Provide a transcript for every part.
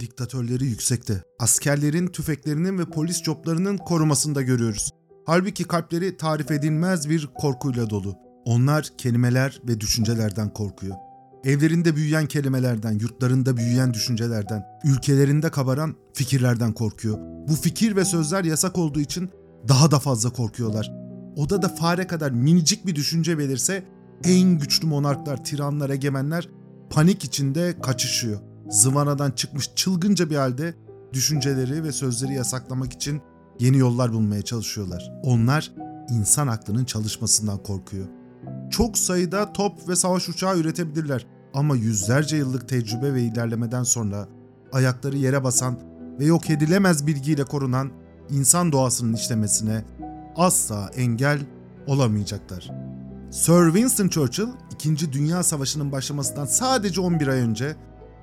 diktatörleri yüksekte. Askerlerin, tüfeklerinin ve polis coplarının korumasında görüyoruz. Halbuki kalpleri tarif edilmez bir korkuyla dolu. Onlar kelimeler ve düşüncelerden korkuyor. Evlerinde büyüyen kelimelerden, yurtlarında büyüyen düşüncelerden, ülkelerinde kabaran fikirlerden korkuyor. Bu fikir ve sözler yasak olduğu için daha da fazla korkuyorlar. Odada fare kadar minicik bir düşünce belirse en güçlü monarklar, tiranlar, egemenler panik içinde kaçışıyor. Zıvanadan çıkmış çılgınca bir halde düşünceleri ve sözleri yasaklamak için yeni yollar bulmaya çalışıyorlar. Onlar insan aklının çalışmasından korkuyor. Çok sayıda top ve savaş uçağı üretebilirler ama yüzlerce yıllık tecrübe ve ilerlemeden sonra ayakları yere basan ve yok edilemez bilgiyle korunan insan doğasının işlemesine asla engel olamayacaklar. Sir Winston Churchill 2. Dünya Savaşı'nın başlamasından sadece 11 ay önce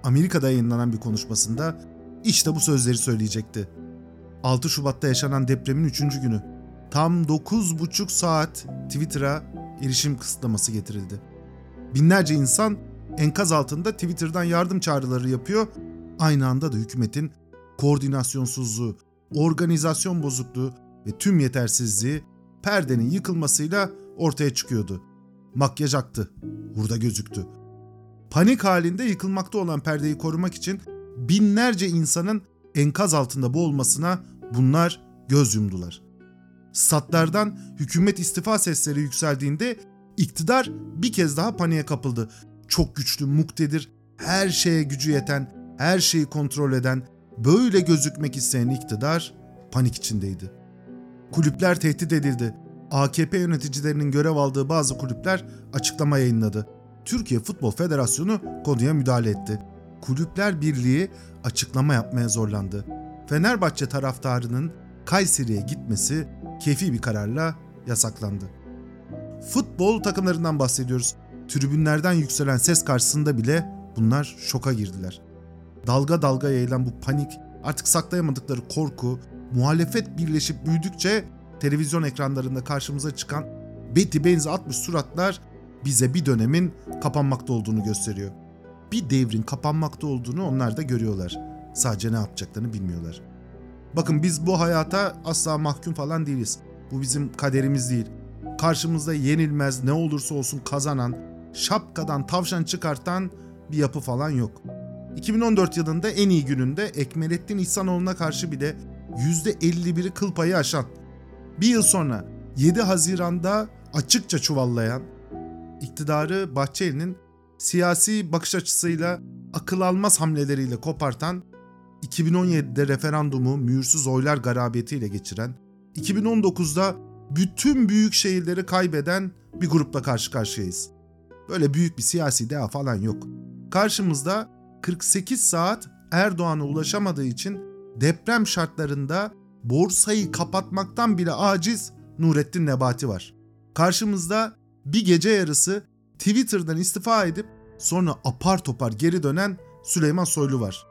Amerika'da yayınlanan bir konuşmasında işte bu sözleri söyleyecekti. 6 Şubat'ta yaşanan depremin 3. günü. Tam 9,5 saat Twitter'a erişim kısıtlaması getirildi. Binlerce insan enkaz altında Twitter'dan yardım çağrıları yapıyor. Aynı anda da hükümetin koordinasyonsuzluğu, organizasyon bozukluğu ve tüm yetersizliği perdenin yıkılmasıyla ortaya çıkıyordu. Makyaj aktı, hurda gözüktü. Panik halinde yıkılmakta olan perdeyi korumak için binlerce insanın enkaz altında boğulmasına bunlar göz yumdular. Statlardan hükümet istifa sesleri yükseldiğinde iktidar bir kez daha paniğe kapıldı. Çok güçlü, muktedir, her şeye gücü yeten, her şeyi kontrol eden, böyle gözükmek isteyen iktidar panik içindeydi. Kulüpler tehdit edildi. AKP yöneticilerinin görev aldığı bazı kulüpler açıklama yayınladı. Türkiye Futbol Federasyonu konuya müdahale etti. Kulüpler Birliği açıklama yapmaya zorlandı. Fenerbahçe taraftarının Kayseri'ye gitmesi keyfi bir kararla yasaklandı. Futbol takımlarından bahsediyoruz. Tribünlerden yükselen ses karşısında bile bunlar şoka girdiler. Dalga dalga yayılan bu panik, artık saklayamadıkları korku, muhalefet birleşip büyüdükçe televizyon ekranlarında karşımıza çıkan beti benzi atmış suratlar bize bir dönemin kapanmakta olduğunu gösteriyor. Bir devrin kapanmakta olduğunu onlar da görüyorlar. Sadece ne yapacaklarını bilmiyorlar. Bakın biz bu hayata asla mahkum falan değiliz. Bu bizim kaderimiz değil. Karşımızda yenilmez ne olursa olsun kazanan, şapkadan tavşan çıkartan bir yapı falan yok. 2014 yılında en iyi gününde Ekmelettin İhsanoğlu'na karşı bile %51'i kıl payı aşan, bir yıl sonra 7 Haziran'da açıkça çuvallayan, iktidarı Bahçeli'nin siyasi bakış açısıyla akıl almaz hamleleriyle kopartan, 2017'de referandumu mühürsüz oylar garabetiyle geçiren, 2019'da bütün büyük şehirleri kaybeden bir grupla karşı karşıyayız. Böyle büyük bir siyasi deha falan yok. Karşımızda 48 saat Erdoğan'a ulaşamadığı için deprem şartlarında borsayı kapatmaktan bile aciz Nurettin Nebati var. Karşımızda bir gece yarısı Twitter'dan istifa edip sonra apar topar geri dönen Süleyman Soylu var.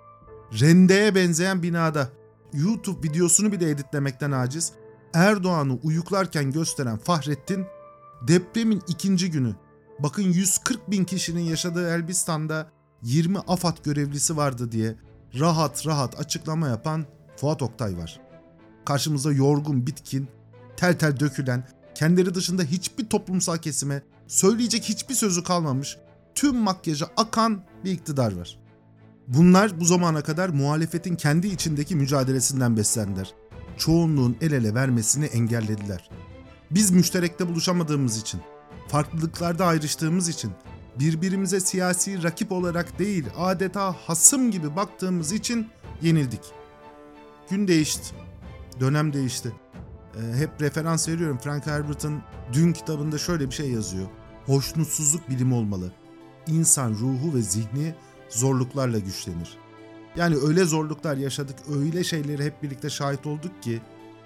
Rendeye benzeyen binada YouTube videosunu bile editlemekten aciz Erdoğan'ı uyuklarken gösteren Fahrettin depremin ikinci günü bakın 140 bin kişinin yaşadığı Elbistan'da 20 AFAD görevlisi vardı diye rahat rahat açıklama yapan Fuat Oktay var. Karşımızda yorgun, bitkin, tel tel dökülen, kendileri dışında hiçbir toplumsal kesime söyleyecek hiçbir sözü kalmamış, tüm makyajı akan bir iktidar var. Bunlar bu zamana kadar muhalefetin kendi içindeki mücadelesinden beslendiler. Çoğunluğun el ele vermesini engellediler. Biz müşterekte buluşamadığımız için, farklılıklarda ayrıştığımız için, birbirimize siyasi rakip olarak değil adeta hasım gibi baktığımız için yenildik. Gün değişti. Dönem değişti. Ee, hep referans veriyorum. Frank Herbert'ın dün kitabında şöyle bir şey yazıyor. Hoşnutsuzluk bilim olmalı. İnsan ruhu ve zihni zorluklarla güçlenir. Yani öyle zorluklar yaşadık, öyle şeyleri hep birlikte şahit olduk ki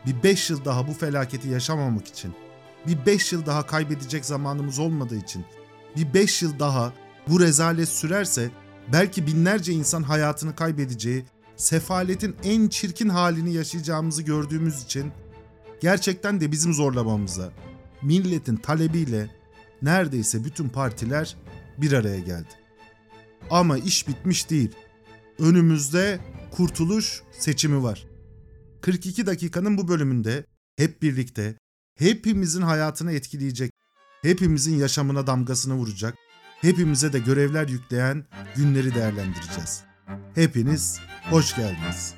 bir beş yıl daha bu felaketi yaşamamak için, bir beş yıl daha kaybedecek zamanımız olmadığı için, bir beş yıl daha bu rezalet sürerse belki binlerce insan hayatını kaybedeceği, sefaletin en çirkin halini yaşayacağımızı gördüğümüz için gerçekten de bizim zorlamamıza, milletin talebiyle neredeyse bütün partiler bir araya geldi. Ama iş bitmiş değil. Önümüzde kurtuluş seçimi var. 42 dakikanın bu bölümünde hep birlikte hepimizin hayatını etkileyecek, hepimizin yaşamına damgasını vuracak, hepimize de görevler yükleyen günleri değerlendireceğiz. Hepiniz hoş geldiniz.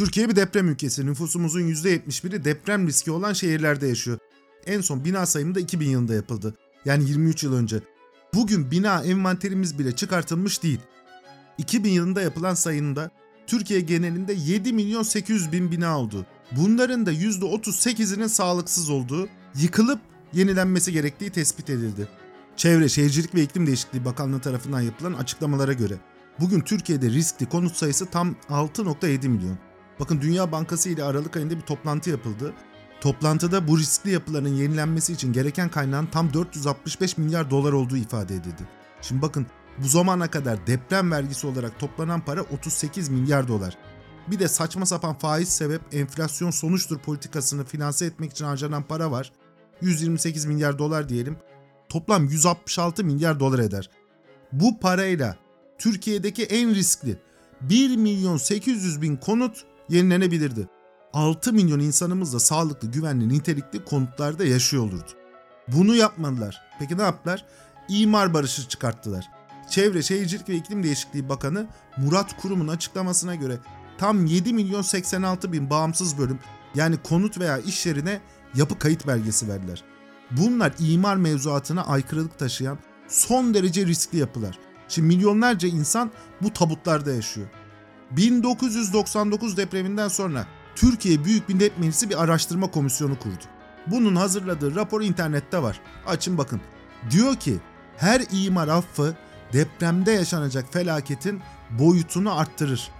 Türkiye bir deprem ülkesi. Nüfusumuzun %71'i deprem riski olan şehirlerde yaşıyor. En son bina sayımı da 2000 yılında yapıldı. Yani 23 yıl önce. Bugün bina envanterimiz bile çıkartılmış değil. 2000 yılında yapılan sayında Türkiye genelinde 7 milyon 800 bin bina oldu. Bunların da %38'inin sağlıksız olduğu, yıkılıp yenilenmesi gerektiği tespit edildi. Çevre, Şehircilik ve İklim Değişikliği Bakanlığı tarafından yapılan açıklamalara göre bugün Türkiye'de riskli konut sayısı tam 6.7 milyon. Bakın Dünya Bankası ile Aralık ayında bir toplantı yapıldı. Toplantıda bu riskli yapıların yenilenmesi için gereken kaynağın tam 465 milyar dolar olduğu ifade edildi. Şimdi bakın bu zamana kadar deprem vergisi olarak toplanan para 38 milyar dolar. Bir de saçma sapan faiz sebep enflasyon sonuçtur politikasını finanse etmek için harcanan para var. 128 milyar dolar diyelim. Toplam 166 milyar dolar eder. Bu parayla Türkiye'deki en riskli 1 milyon 800 bin konut yenilenebilirdi. 6 milyon insanımız da sağlıklı, güvenli, nitelikli konutlarda yaşıyor olurdu. Bunu yapmadılar. Peki ne yaptılar? İmar barışı çıkarttılar. Çevre, Şehircilik ve İklim Değişikliği Bakanı Murat Kurum'un açıklamasına göre tam 7 milyon 86 bin bağımsız bölüm yani konut veya iş yerine yapı kayıt belgesi verdiler. Bunlar imar mevzuatına aykırılık taşıyan son derece riskli yapılar. Şimdi milyonlarca insan bu tabutlarda yaşıyor. 1999 depreminden sonra Türkiye Büyük Millet Meclisi bir araştırma komisyonu kurdu. Bunun hazırladığı rapor internette var. Açın bakın. Diyor ki her imar affı depremde yaşanacak felaketin boyutunu arttırır.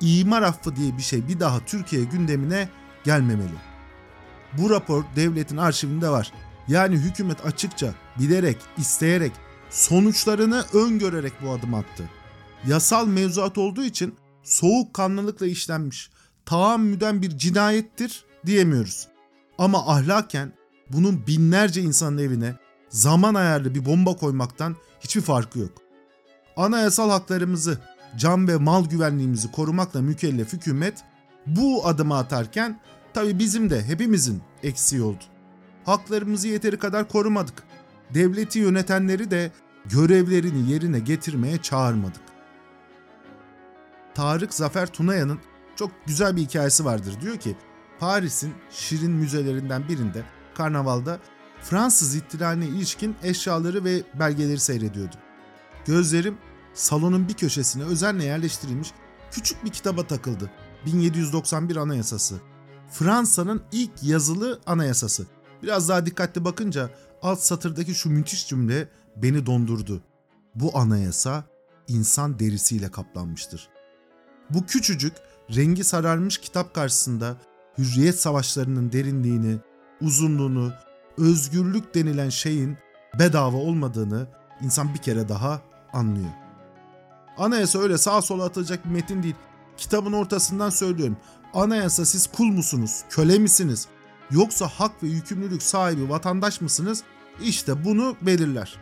İmar affı diye bir şey bir daha Türkiye gündemine gelmemeli. Bu rapor devletin arşivinde var. Yani hükümet açıkça, bilerek, isteyerek, sonuçlarını öngörerek bu adım attı. Yasal mevzuat olduğu için soğukkanlılıkla işlenmiş, tahammüden bir cinayettir diyemiyoruz. Ama ahlaken bunun binlerce insanın evine zaman ayarlı bir bomba koymaktan hiçbir farkı yok. Anayasal haklarımızı, can ve mal güvenliğimizi korumakla mükellef hükümet bu adımı atarken tabi bizim de hepimizin eksiği oldu. Haklarımızı yeteri kadar korumadık. Devleti yönetenleri de görevlerini yerine getirmeye çağırmadık. Tarık Zafer Tunaya'nın çok güzel bir hikayesi vardır. Diyor ki Paris'in şirin müzelerinden birinde karnavalda Fransız ihtilaline ilişkin eşyaları ve belgeleri seyrediyordu. Gözlerim salonun bir köşesine özenle yerleştirilmiş küçük bir kitaba takıldı. 1791 Anayasası. Fransa'nın ilk yazılı anayasası. Biraz daha dikkatli bakınca alt satırdaki şu müthiş cümle beni dondurdu. Bu anayasa insan derisiyle kaplanmıştır. Bu küçücük, rengi sararmış kitap karşısında hürriyet savaşlarının derinliğini, uzunluğunu, özgürlük denilen şeyin bedava olmadığını insan bir kere daha anlıyor. Anayasa öyle sağa sola atılacak bir metin değil. Kitabın ortasından söylüyorum. Anayasa siz kul musunuz, köle misiniz? Yoksa hak ve yükümlülük sahibi vatandaş mısınız? İşte bunu belirler.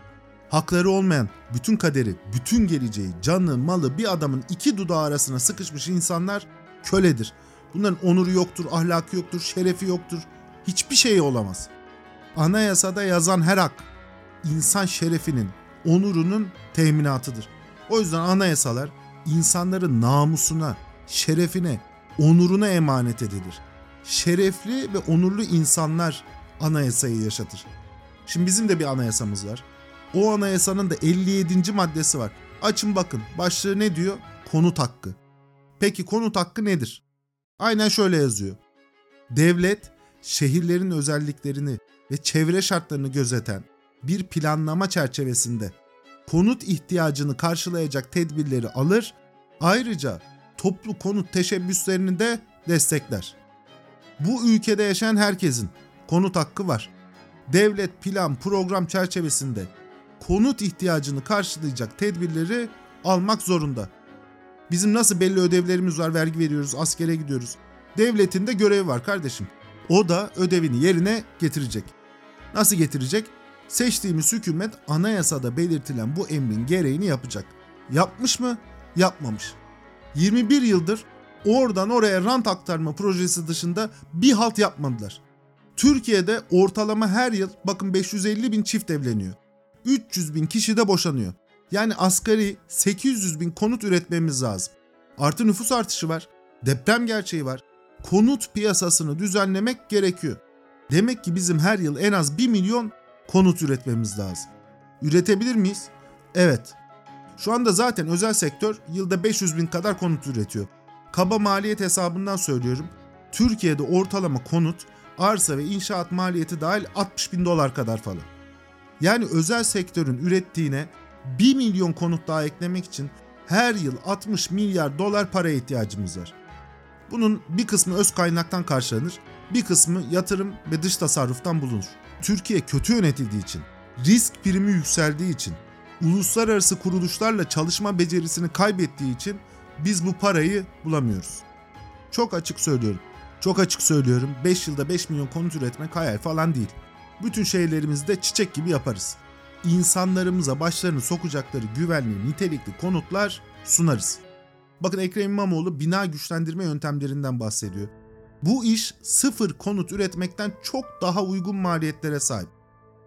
Hakları olmayan, bütün kaderi, bütün geleceği, canı, malı bir adamın iki dudağı arasına sıkışmış insanlar köledir. Bunların onuru yoktur, ahlakı yoktur, şerefi yoktur. Hiçbir şeyi olamaz. Anayasada yazan her hak insan şerefinin, onurunun teminatıdır. O yüzden anayasalar insanların namusuna, şerefine, onuruna emanet edilir. Şerefli ve onurlu insanlar anayasayı yaşatır. Şimdi bizim de bir anayasamız var. O anayasanın da 57. maddesi var. Açın bakın başlığı ne diyor? Konut hakkı. Peki konut hakkı nedir? Aynen şöyle yazıyor. Devlet şehirlerin özelliklerini ve çevre şartlarını gözeten bir planlama çerçevesinde konut ihtiyacını karşılayacak tedbirleri alır, ayrıca toplu konut teşebbüslerini de destekler. Bu ülkede yaşayan herkesin konut hakkı var. devlet plan program çerçevesinde konut ihtiyacını karşılayacak tedbirleri almak zorunda. Bizim nasıl belli ödevlerimiz var, vergi veriyoruz, askere gidiyoruz. Devletin de görevi var kardeşim. O da ödevini yerine getirecek. Nasıl getirecek? Seçtiğimiz hükümet anayasada belirtilen bu emrin gereğini yapacak. Yapmış mı? Yapmamış. 21 yıldır oradan oraya rant aktarma projesi dışında bir halt yapmadılar. Türkiye'de ortalama her yıl bakın 550 bin çift evleniyor. 300 bin kişi de boşanıyor. Yani asgari 800 bin konut üretmemiz lazım. Artı nüfus artışı var. Deprem gerçeği var. Konut piyasasını düzenlemek gerekiyor. Demek ki bizim her yıl en az 1 milyon konut üretmemiz lazım. Üretebilir miyiz? Evet. Şu anda zaten özel sektör yılda 500 bin kadar konut üretiyor. Kaba maliyet hesabından söylüyorum. Türkiye'de ortalama konut, arsa ve inşaat maliyeti dahil 60 bin dolar kadar falan. Yani özel sektörün ürettiğine 1 milyon konut daha eklemek için her yıl 60 milyar dolar paraya ihtiyacımız var. Bunun bir kısmı öz kaynaktan karşılanır, bir kısmı yatırım ve dış tasarruftan bulunur. Türkiye kötü yönetildiği için, risk primi yükseldiği için, uluslararası kuruluşlarla çalışma becerisini kaybettiği için biz bu parayı bulamıyoruz. Çok açık söylüyorum. Çok açık söylüyorum. 5 yılda 5 milyon konut üretmek hayal falan değil. Bütün şeylerimizi de çiçek gibi yaparız. İnsanlarımıza başlarını sokacakları güvenli, nitelikli konutlar sunarız. Bakın Ekrem İmamoğlu bina güçlendirme yöntemlerinden bahsediyor. Bu iş sıfır konut üretmekten çok daha uygun maliyetlere sahip.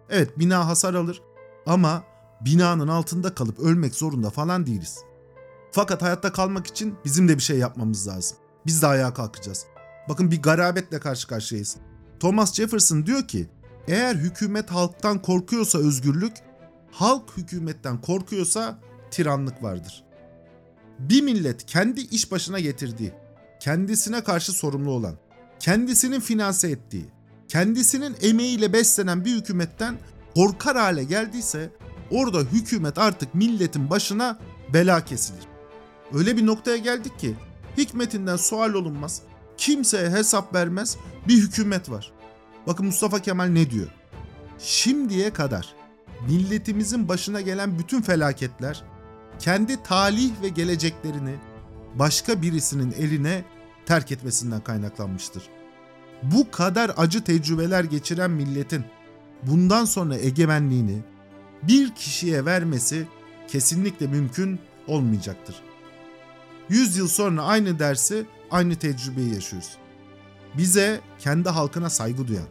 Evet bina hasar alır ama binanın altında kalıp ölmek zorunda falan değiliz. Fakat hayatta kalmak için bizim de bir şey yapmamız lazım. Biz de ayağa kalkacağız. Bakın bir garabetle karşı karşıyayız. Thomas Jefferson diyor ki, eğer hükümet halktan korkuyorsa özgürlük, halk hükümetten korkuyorsa tiranlık vardır. Bir millet kendi iş başına getirdiği, kendisine karşı sorumlu olan, kendisinin finanse ettiği, kendisinin emeğiyle beslenen bir hükümetten korkar hale geldiyse orada hükümet artık milletin başına bela kesilir. Öyle bir noktaya geldik ki hikmetinden sual olunmaz, kimseye hesap vermez bir hükümet var. Bakın Mustafa Kemal ne diyor? Şimdiye kadar milletimizin başına gelen bütün felaketler kendi talih ve geleceklerini başka birisinin eline terk etmesinden kaynaklanmıştır. Bu kadar acı tecrübeler geçiren milletin bundan sonra egemenliğini bir kişiye vermesi kesinlikle mümkün olmayacaktır. 100 yıl sonra aynı dersi, aynı tecrübeyi yaşıyoruz. Bize kendi halkına saygı duyan,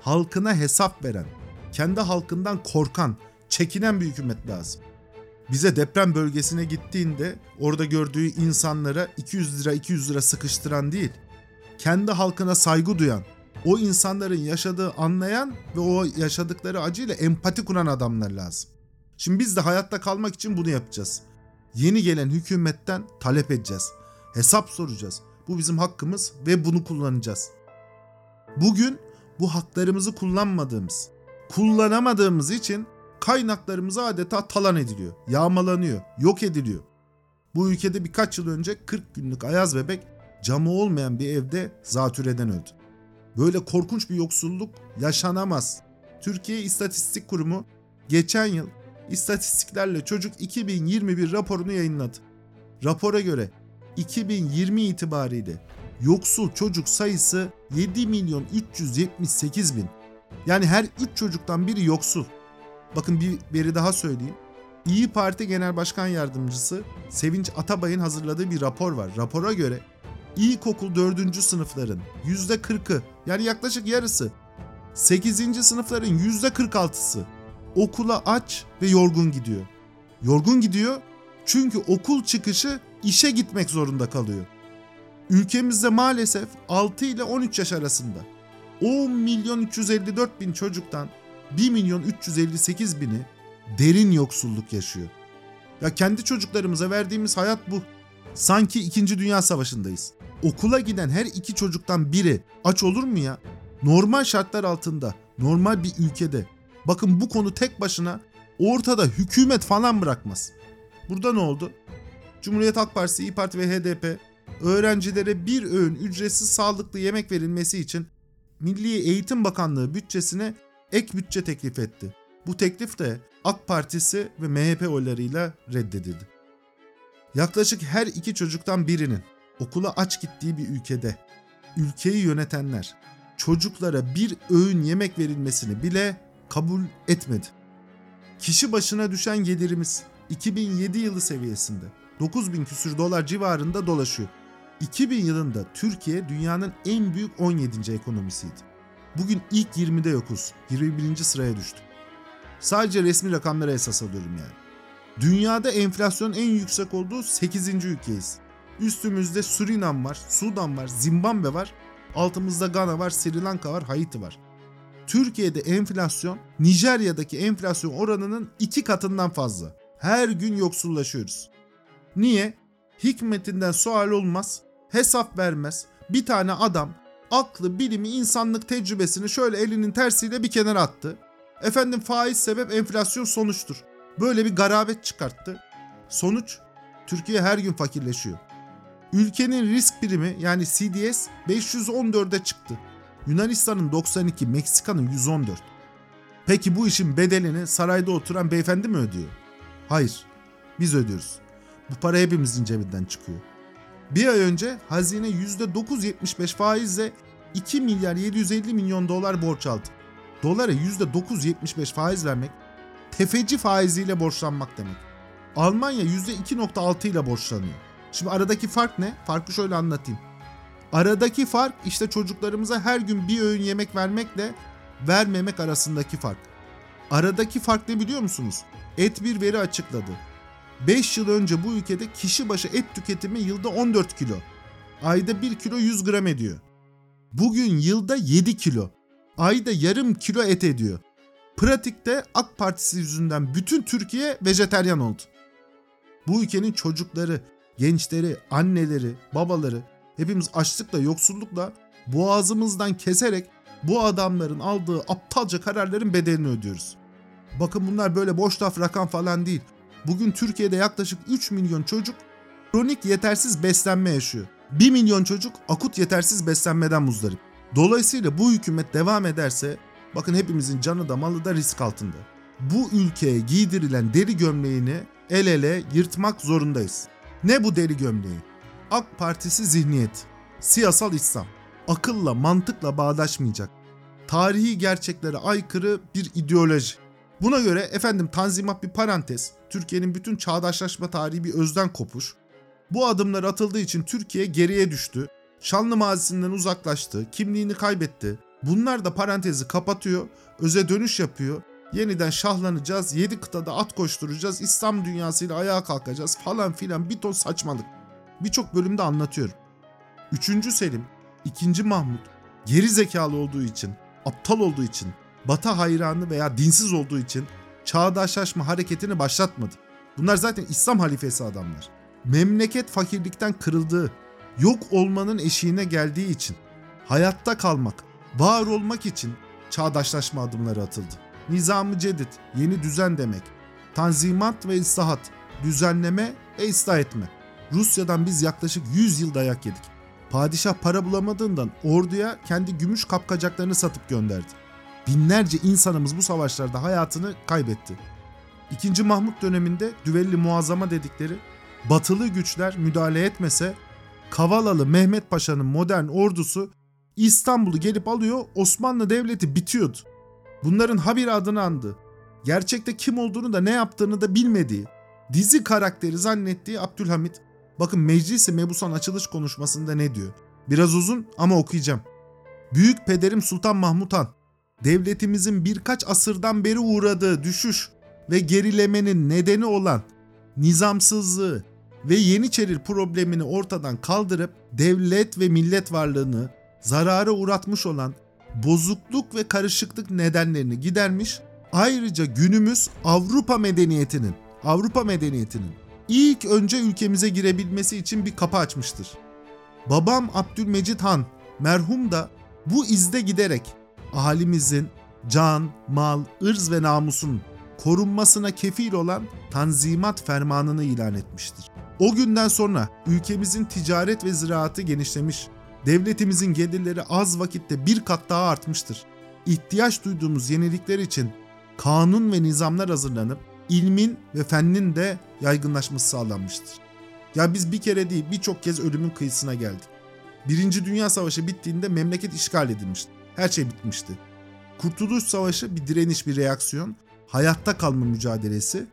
halkına hesap veren, kendi halkından korkan, çekinen bir hükümet lazım. Bize deprem bölgesine gittiğinde orada gördüğü insanlara 200 lira 200 lira sıkıştıran değil, kendi halkına saygı duyan, o insanların yaşadığı anlayan ve o yaşadıkları acıyla empati kuran adamlar lazım. Şimdi biz de hayatta kalmak için bunu yapacağız. Yeni gelen hükümetten talep edeceğiz. Hesap soracağız. Bu bizim hakkımız ve bunu kullanacağız. Bugün bu haklarımızı kullanmadığımız, kullanamadığımız için kaynaklarımız adeta talan ediliyor, yağmalanıyor, yok ediliyor. Bu ülkede birkaç yıl önce 40 günlük Ayaz bebek camı olmayan bir evde zatürreden öldü. Böyle korkunç bir yoksulluk yaşanamaz. Türkiye İstatistik Kurumu geçen yıl İstatistiklerle Çocuk 2021 raporunu yayınladı. Rapora göre 2020 itibariyle yoksul çocuk sayısı 7 milyon 378 bin. Yani her 3 çocuktan biri yoksul. Bakın bir veri daha söyleyeyim. İyi Parti Genel Başkan Yardımcısı Sevinç Atabay'ın hazırladığı bir rapor var. Rapora göre ilkokul 4. sınıfların %40'ı yani yaklaşık yarısı 8. sınıfların %46'sı okula aç ve yorgun gidiyor. Yorgun gidiyor çünkü okul çıkışı işe gitmek zorunda kalıyor. Ülkemizde maalesef 6 ile 13 yaş arasında 10 milyon 354 bin çocuktan 1 milyon 358 bini derin yoksulluk yaşıyor. Ya kendi çocuklarımıza verdiğimiz hayat bu. Sanki 2. Dünya Savaşı'ndayız. Okula giden her iki çocuktan biri aç olur mu ya? Normal şartlar altında, normal bir ülkede. Bakın bu konu tek başına ortada hükümet falan bırakmaz. Burada ne oldu? Cumhuriyet Halk Partisi, İyi Parti ve HDP öğrencilere bir öğün ücretsiz sağlıklı yemek verilmesi için Milli Eğitim Bakanlığı bütçesine ek bütçe teklif etti. Bu teklif de AK Partisi ve MHP oylarıyla reddedildi. Yaklaşık her iki çocuktan birinin okula aç gittiği bir ülkede ülkeyi yönetenler çocuklara bir öğün yemek verilmesini bile kabul etmedi. Kişi başına düşen gelirimiz 2007 yılı seviyesinde 9000 küsür dolar civarında dolaşıyor. 2000 yılında Türkiye dünyanın en büyük 17. ekonomisiydi. Bugün ilk 20'de yokuz. 21. sıraya düştük. Sadece resmi rakamlara esas alıyorum yani. Dünyada enflasyon en yüksek olduğu 8. ülkeyiz. Üstümüzde Surinam var, Sudan var, Zimbabwe var. Altımızda Gana var, Sri Lanka var, Haiti var. Türkiye'de enflasyon Nijerya'daki enflasyon oranının iki katından fazla. Her gün yoksullaşıyoruz. Niye? Hikmetinden sual olmaz, hesap vermez. Bir tane adam aklı, bilimi, insanlık tecrübesini şöyle elinin tersiyle bir kenara attı. Efendim faiz sebep enflasyon sonuçtur. Böyle bir garabet çıkarttı. Sonuç Türkiye her gün fakirleşiyor. Ülkenin risk primi yani CDS 514'e çıktı. Yunanistan'ın 92, Meksika'nın 114. Peki bu işin bedelini sarayda oturan beyefendi mi ödüyor? Hayır, biz ödüyoruz. Bu para hepimizin cebinden çıkıyor. Bir ay önce hazine %9.75 faizle 2 milyar 750 milyon dolar borç aldı. Dolara %9.75 faiz vermek tefeci faiziyle borçlanmak demek. Almanya %2.6 ile borçlanıyor. Şimdi aradaki fark ne? Farkı şöyle anlatayım. Aradaki fark işte çocuklarımıza her gün bir öğün yemek vermekle vermemek arasındaki fark. Aradaki fark ne biliyor musunuz? Et bir veri açıkladı. 5 yıl önce bu ülkede kişi başı et tüketimi yılda 14 kilo. Ayda 1 kilo 100 gram ediyor. Bugün yılda 7 kilo. Ayda yarım kilo et ediyor. Pratikte AK Partisi yüzünden bütün Türkiye vejeteryan oldu. Bu ülkenin çocukları, gençleri, anneleri, babaları hepimiz açlıkla, yoksullukla boğazımızdan keserek bu adamların aldığı aptalca kararların bedelini ödüyoruz. Bakın bunlar böyle boş laf rakam falan değil. Bugün Türkiye'de yaklaşık 3 milyon çocuk kronik yetersiz beslenme yaşıyor. 1 milyon çocuk akut yetersiz beslenmeden muzdarip. Dolayısıyla bu hükümet devam ederse bakın hepimizin canı da malı da risk altında. Bu ülkeye giydirilen deri gömleğini el ele yırtmak zorundayız. Ne bu deri gömleği? AK Partisi zihniyet, siyasal İslam, akılla mantıkla bağdaşmayacak, tarihi gerçeklere aykırı bir ideoloji. Buna göre efendim tanzimat bir parantez, Türkiye'nin bütün çağdaşlaşma tarihi bir özden kopuş. Bu adımlar atıldığı için Türkiye geriye düştü, şanlı mazisinden uzaklaştı, kimliğini kaybetti. Bunlar da parantezi kapatıyor, öze dönüş yapıyor. Yeniden şahlanacağız, yedi kıtada at koşturacağız, İslam dünyasıyla ayağa kalkacağız falan filan bir ton saçmalık. Birçok bölümde anlatıyorum. Üçüncü Selim, ikinci Mahmut geri zekalı olduğu için, aptal olduğu için, Batı hayranı veya dinsiz olduğu için çağdaşlaşma hareketini başlatmadı. Bunlar zaten İslam halifesi adamlar. Memleket fakirlikten kırıldığı, yok olmanın eşiğine geldiği için, hayatta kalmak, var olmak için çağdaşlaşma adımları atıldı. Nizamı cedid, yeni düzen demek. Tanzimat ve islahat, düzenleme ve ıslah etme. Rusya'dan biz yaklaşık 100 yıl dayak yedik. Padişah para bulamadığından orduya kendi gümüş kapkacaklarını satıp gönderdi. Binlerce insanımız bu savaşlarda hayatını kaybetti. İkinci Mahmut döneminde düvelli muazzama dedikleri batılı güçler müdahale etmese Kavalalı Mehmet Paşa'nın modern ordusu İstanbul'u gelip alıyor Osmanlı Devleti bitiyordu. Bunların habire adını andı. Gerçekte kim olduğunu da ne yaptığını da bilmediği, dizi karakteri zannettiği Abdülhamit Bakın Meclis-i Mebusan açılış konuşmasında ne diyor? Biraz uzun ama okuyacağım. Büyük pederim Sultan Mahmut Han, devletimizin birkaç asırdan beri uğradığı düşüş ve gerilemenin nedeni olan nizamsızlığı ve Yeniçeri problemini ortadan kaldırıp devlet ve millet varlığını zarara uğratmış olan bozukluk ve karışıklık nedenlerini gidermiş. Ayrıca günümüz Avrupa medeniyetinin, Avrupa medeniyetinin ilk önce ülkemize girebilmesi için bir kapı açmıştır. Babam Abdülmecit Han merhum da bu izde giderek ahalimizin can, mal, ırz ve namusun korunmasına kefil olan Tanzimat Fermanını ilan etmiştir. O günden sonra ülkemizin ticaret ve ziraatı genişlemiş, devletimizin gelirleri az vakitte bir kat daha artmıştır. ihtiyaç duyduğumuz yenilikler için kanun ve nizamlar hazırlanıp ilmin ve fennin de yaygınlaşması sağlanmıştır. Ya biz bir kere değil birçok kez ölümün kıyısına geldik. Birinci Dünya Savaşı bittiğinde memleket işgal edilmişti. Her şey bitmişti. Kurtuluş Savaşı bir direniş, bir reaksiyon, hayatta kalma mücadelesi.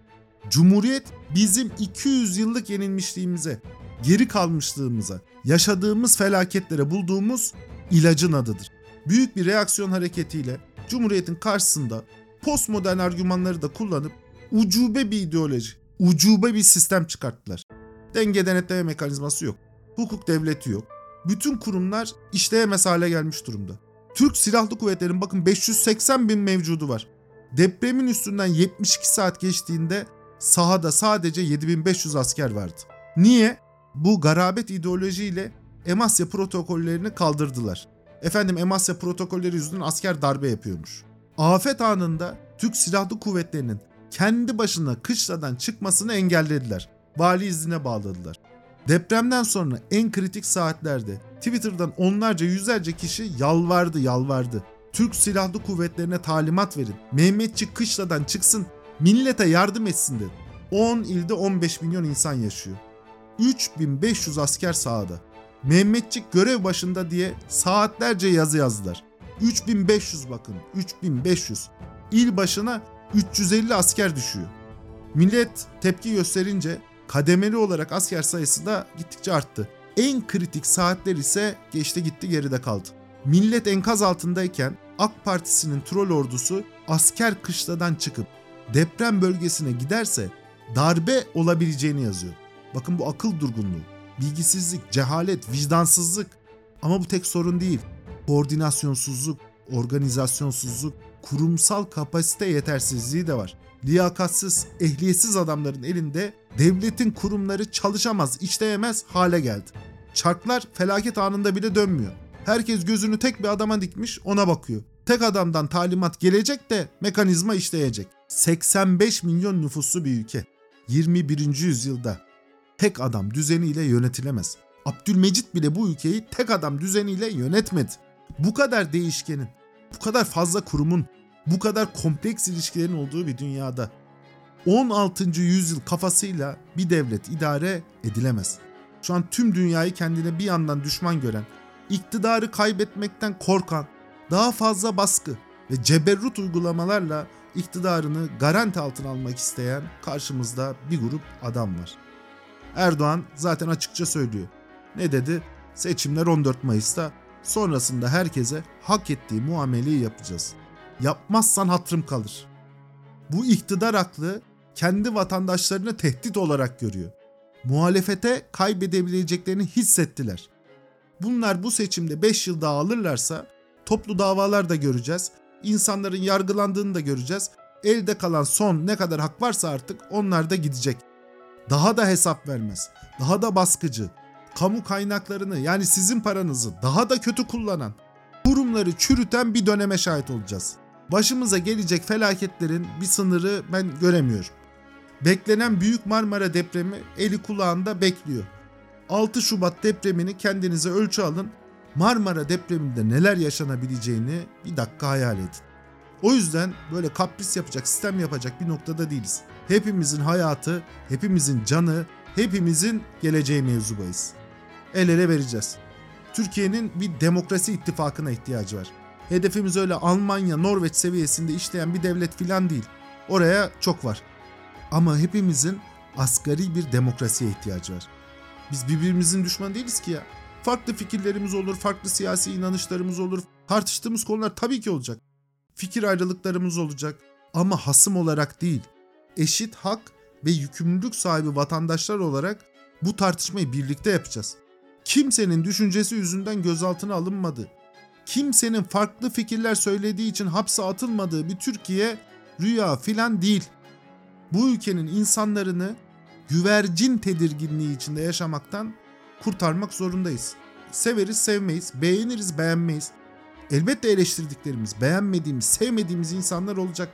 Cumhuriyet bizim 200 yıllık yenilmişliğimize, geri kalmışlığımıza, yaşadığımız felaketlere bulduğumuz ilacın adıdır. Büyük bir reaksiyon hareketiyle Cumhuriyet'in karşısında postmodern argümanları da kullanıp ucube bir ideoloji, ucube bir sistem çıkarttılar. Denge denetleme mekanizması yok. Hukuk devleti yok. Bütün kurumlar işleyemez hale gelmiş durumda. Türk Silahlı Kuvvetleri'nin bakın 580 bin mevcudu var. Depremin üstünden 72 saat geçtiğinde sahada sadece 7500 asker vardı. Niye? Bu garabet ideolojiyle Emasya protokollerini kaldırdılar. Efendim Emasya protokolleri yüzünden asker darbe yapıyormuş. Afet anında Türk Silahlı Kuvvetleri'nin kendi başına kışladan çıkmasını engellediler. Vali iznine bağladılar. Depremden sonra en kritik saatlerde Twitter'dan onlarca yüzlerce kişi yalvardı yalvardı. Türk Silahlı Kuvvetlerine talimat verin. Mehmetçik kışladan çıksın, millete yardım etsin dedi. 10 ilde 15 milyon insan yaşıyor. 3500 asker sahada. Mehmetçik görev başında diye saatlerce yazı yazdılar. 3500 bakın 3500. İl başına 350 asker düşüyor. Millet tepki gösterince kademeli olarak asker sayısı da gittikçe arttı. En kritik saatler ise geçti gitti geride kaldı. Millet enkaz altındayken AK Partisi'nin troll ordusu asker kışladan çıkıp deprem bölgesine giderse darbe olabileceğini yazıyor. Bakın bu akıl durgunluğu, bilgisizlik, cehalet, vicdansızlık. Ama bu tek sorun değil. Koordinasyonsuzluk, organizasyonsuzluk, kurumsal kapasite yetersizliği de var. Liyakatsız, ehliyetsiz adamların elinde devletin kurumları çalışamaz, işleyemez hale geldi. Çarklar felaket anında bile dönmüyor. Herkes gözünü tek bir adama dikmiş ona bakıyor. Tek adamdan talimat gelecek de mekanizma işleyecek. 85 milyon nüfuslu bir ülke. 21. yüzyılda tek adam düzeniyle yönetilemez. Abdülmecit bile bu ülkeyi tek adam düzeniyle yönetmedi. Bu kadar değişkenin, bu kadar fazla kurumun, bu kadar kompleks ilişkilerin olduğu bir dünyada 16. yüzyıl kafasıyla bir devlet idare edilemez. Şu an tüm dünyayı kendine bir yandan düşman gören, iktidarı kaybetmekten korkan, daha fazla baskı ve ceberrut uygulamalarla iktidarını garanti altına almak isteyen karşımızda bir grup adam var. Erdoğan zaten açıkça söylüyor. Ne dedi? Seçimler 14 Mayıs'ta. Sonrasında herkese hak ettiği muameleyi yapacağız. Yapmazsan hatırım kalır. Bu iktidar aklı kendi vatandaşlarını tehdit olarak görüyor. Muhalefete kaybedebileceklerini hissettiler. Bunlar bu seçimde 5 yıl daha alırlarsa toplu davalar da göreceğiz. İnsanların yargılandığını da göreceğiz. Elde kalan son ne kadar hak varsa artık onlar da gidecek. Daha da hesap vermez. Daha da baskıcı. Kamu kaynaklarını yani sizin paranızı daha da kötü kullanan, kurumları çürüten bir döneme şahit olacağız. Başımıza gelecek felaketlerin bir sınırı ben göremiyorum. Beklenen Büyük Marmara depremi eli kulağında bekliyor. 6 Şubat depremini kendinize ölçü alın. Marmara depreminde neler yaşanabileceğini bir dakika hayal edin. O yüzden böyle kapris yapacak, sistem yapacak bir noktada değiliz. Hepimizin hayatı, hepimizin canı, hepimizin geleceği mevzubayız. El ele vereceğiz. Türkiye'nin bir demokrasi ittifakına ihtiyacı var. Hedefimiz öyle Almanya, Norveç seviyesinde işleyen bir devlet filan değil. Oraya çok var. Ama hepimizin asgari bir demokrasiye ihtiyacı var. Biz birbirimizin düşmanı değiliz ki ya. Farklı fikirlerimiz olur, farklı siyasi inanışlarımız olur. Tartıştığımız konular tabii ki olacak. Fikir ayrılıklarımız olacak ama hasım olarak değil. Eşit hak ve yükümlülük sahibi vatandaşlar olarak bu tartışmayı birlikte yapacağız. Kimsenin düşüncesi yüzünden gözaltına alınmadı. Kimsenin farklı fikirler söylediği için hapse atılmadığı bir Türkiye rüya filan değil. Bu ülkenin insanlarını güvercin tedirginliği içinde yaşamaktan kurtarmak zorundayız. Severiz, sevmeyiz, beğeniriz, beğenmeyiz. Elbette eleştirdiklerimiz, beğenmediğimiz, sevmediğimiz insanlar olacak.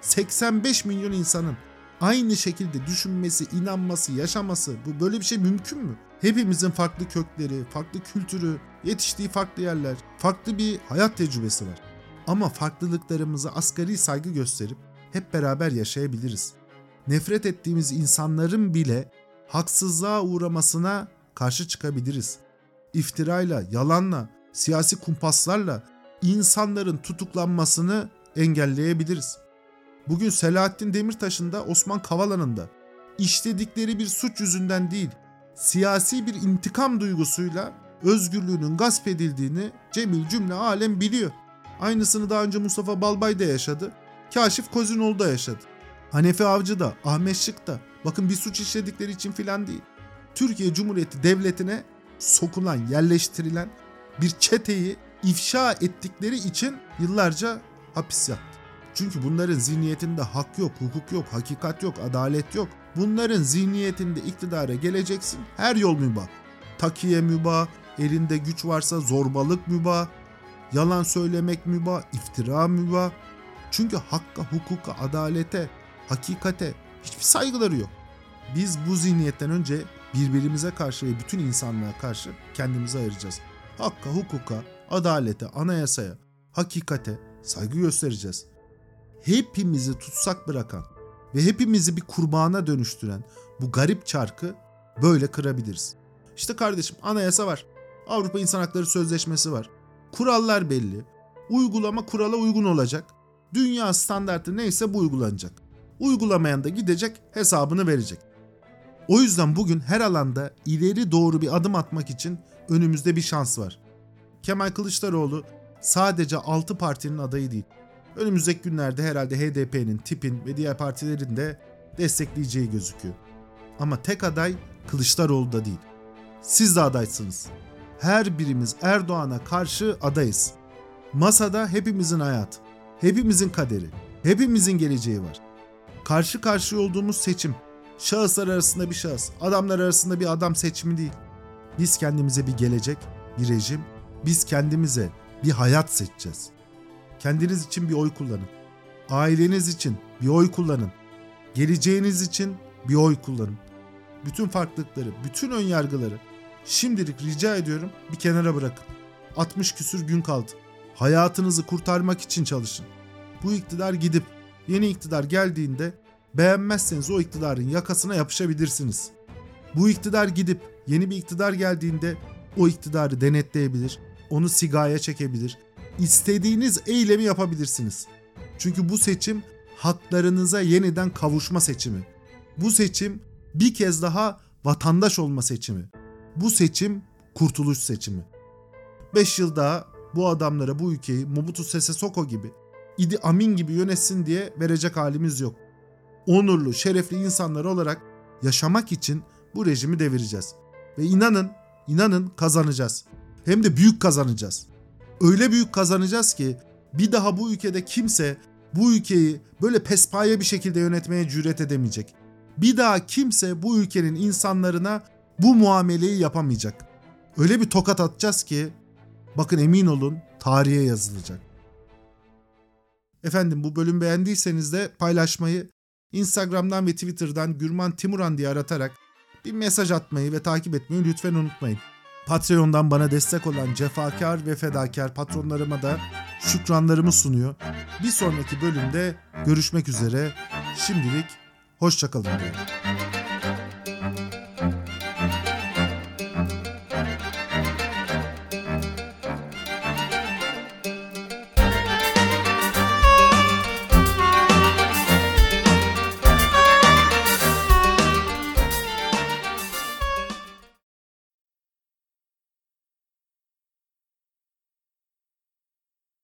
85 milyon insanın aynı şekilde düşünmesi, inanması, yaşaması bu böyle bir şey mümkün mü? Hepimizin farklı kökleri, farklı kültürü, yetiştiği farklı yerler, farklı bir hayat tecrübesi var. Ama farklılıklarımıza asgari saygı gösterip hep beraber yaşayabiliriz. Nefret ettiğimiz insanların bile haksızlığa uğramasına karşı çıkabiliriz. İftirayla, yalanla, siyasi kumpaslarla insanların tutuklanmasını engelleyebiliriz. Bugün Selahattin Demirtaş'ın da Osman Kavala'nın da işledikleri bir suç yüzünden değil, siyasi bir intikam duygusuyla özgürlüğünün gasp edildiğini Cemil cümle alem biliyor. Aynısını daha önce Mustafa Balbay da yaşadı. Kaşif Kozinoğlu da yaşadı. Hanefi Avcı da, Ahmet Şık da. Bakın bir suç işledikleri için filan değil. Türkiye Cumhuriyeti Devleti'ne sokulan, yerleştirilen bir çeteyi ifşa ettikleri için yıllarca hapis yattı. Çünkü bunların zihniyetinde hak yok, hukuk yok, hakikat yok, adalet yok. Bunların zihniyetinde iktidara geleceksin. Her yol mübah. Takiye mübah, elinde güç varsa zorbalık mübah, yalan söylemek mübah, iftira mübah. Çünkü hakka, hukuka, adalete, hakikate hiçbir saygıları yok. Biz bu zihniyetten önce birbirimize karşı ve bütün insanlığa karşı kendimizi ayıracağız. Hakka, hukuka, adalete, anayasaya, hakikate saygı göstereceğiz. Hepimizi tutsak bırakan ve hepimizi bir kurbana dönüştüren bu garip çarkı böyle kırabiliriz. İşte kardeşim anayasa var. Avrupa İnsan Hakları Sözleşmesi var. Kurallar belli. Uygulama kurala uygun olacak. Dünya standartı neyse bu uygulanacak. Uygulamayan da gidecek hesabını verecek. O yüzden bugün her alanda ileri doğru bir adım atmak için önümüzde bir şans var. Kemal Kılıçdaroğlu sadece 6 partinin adayı değil. Önümüzdeki günlerde herhalde HDP'nin, TİP'in ve diğer partilerin de destekleyeceği gözüküyor. Ama tek aday Kılıçdaroğlu da değil. Siz de adaysınız. Her birimiz Erdoğan'a karşı adayız. Masada hepimizin hayatı, hepimizin kaderi, hepimizin geleceği var. Karşı karşıya olduğumuz seçim, şahıslar arasında bir şahıs, adamlar arasında bir adam seçimi değil. Biz kendimize bir gelecek, bir rejim, biz kendimize bir hayat seçeceğiz. Kendiniz için bir oy kullanın. Aileniz için bir oy kullanın. Geleceğiniz için bir oy kullanın. Bütün farklılıkları, bütün ön yargıları şimdilik rica ediyorum bir kenara bırakın. 60 küsür gün kaldı. Hayatınızı kurtarmak için çalışın. Bu iktidar gidip yeni iktidar geldiğinde beğenmezseniz o iktidarın yakasına yapışabilirsiniz. Bu iktidar gidip yeni bir iktidar geldiğinde o iktidarı denetleyebilir, onu sigaya çekebilir, istediğiniz eylemi yapabilirsiniz. Çünkü bu seçim haklarınıza yeniden kavuşma seçimi. Bu seçim bir kez daha vatandaş olma seçimi. Bu seçim kurtuluş seçimi. 5 yıl daha bu adamlara bu ülkeyi Mobutu Sese Seko gibi, Idi Amin gibi yönetsin diye verecek halimiz yok. Onurlu, şerefli insanlar olarak yaşamak için bu rejimi devireceğiz. Ve inanın, inanın kazanacağız. Hem de büyük kazanacağız. Öyle büyük kazanacağız ki bir daha bu ülkede kimse bu ülkeyi böyle pespaye bir şekilde yönetmeye cüret edemeyecek. Bir daha kimse bu ülkenin insanlarına bu muameleyi yapamayacak. Öyle bir tokat atacağız ki bakın emin olun tarihe yazılacak. Efendim bu bölüm beğendiyseniz de paylaşmayı, Instagram'dan ve Twitter'dan Gürman Timuran diye aratarak bir mesaj atmayı ve takip etmeyi lütfen unutmayın. Patreon'dan bana destek olan cefakar ve fedakar patronlarıma da şükranlarımı sunuyor. Bir sonraki bölümde görüşmek üzere. Şimdilik hoşçakalın diyorum.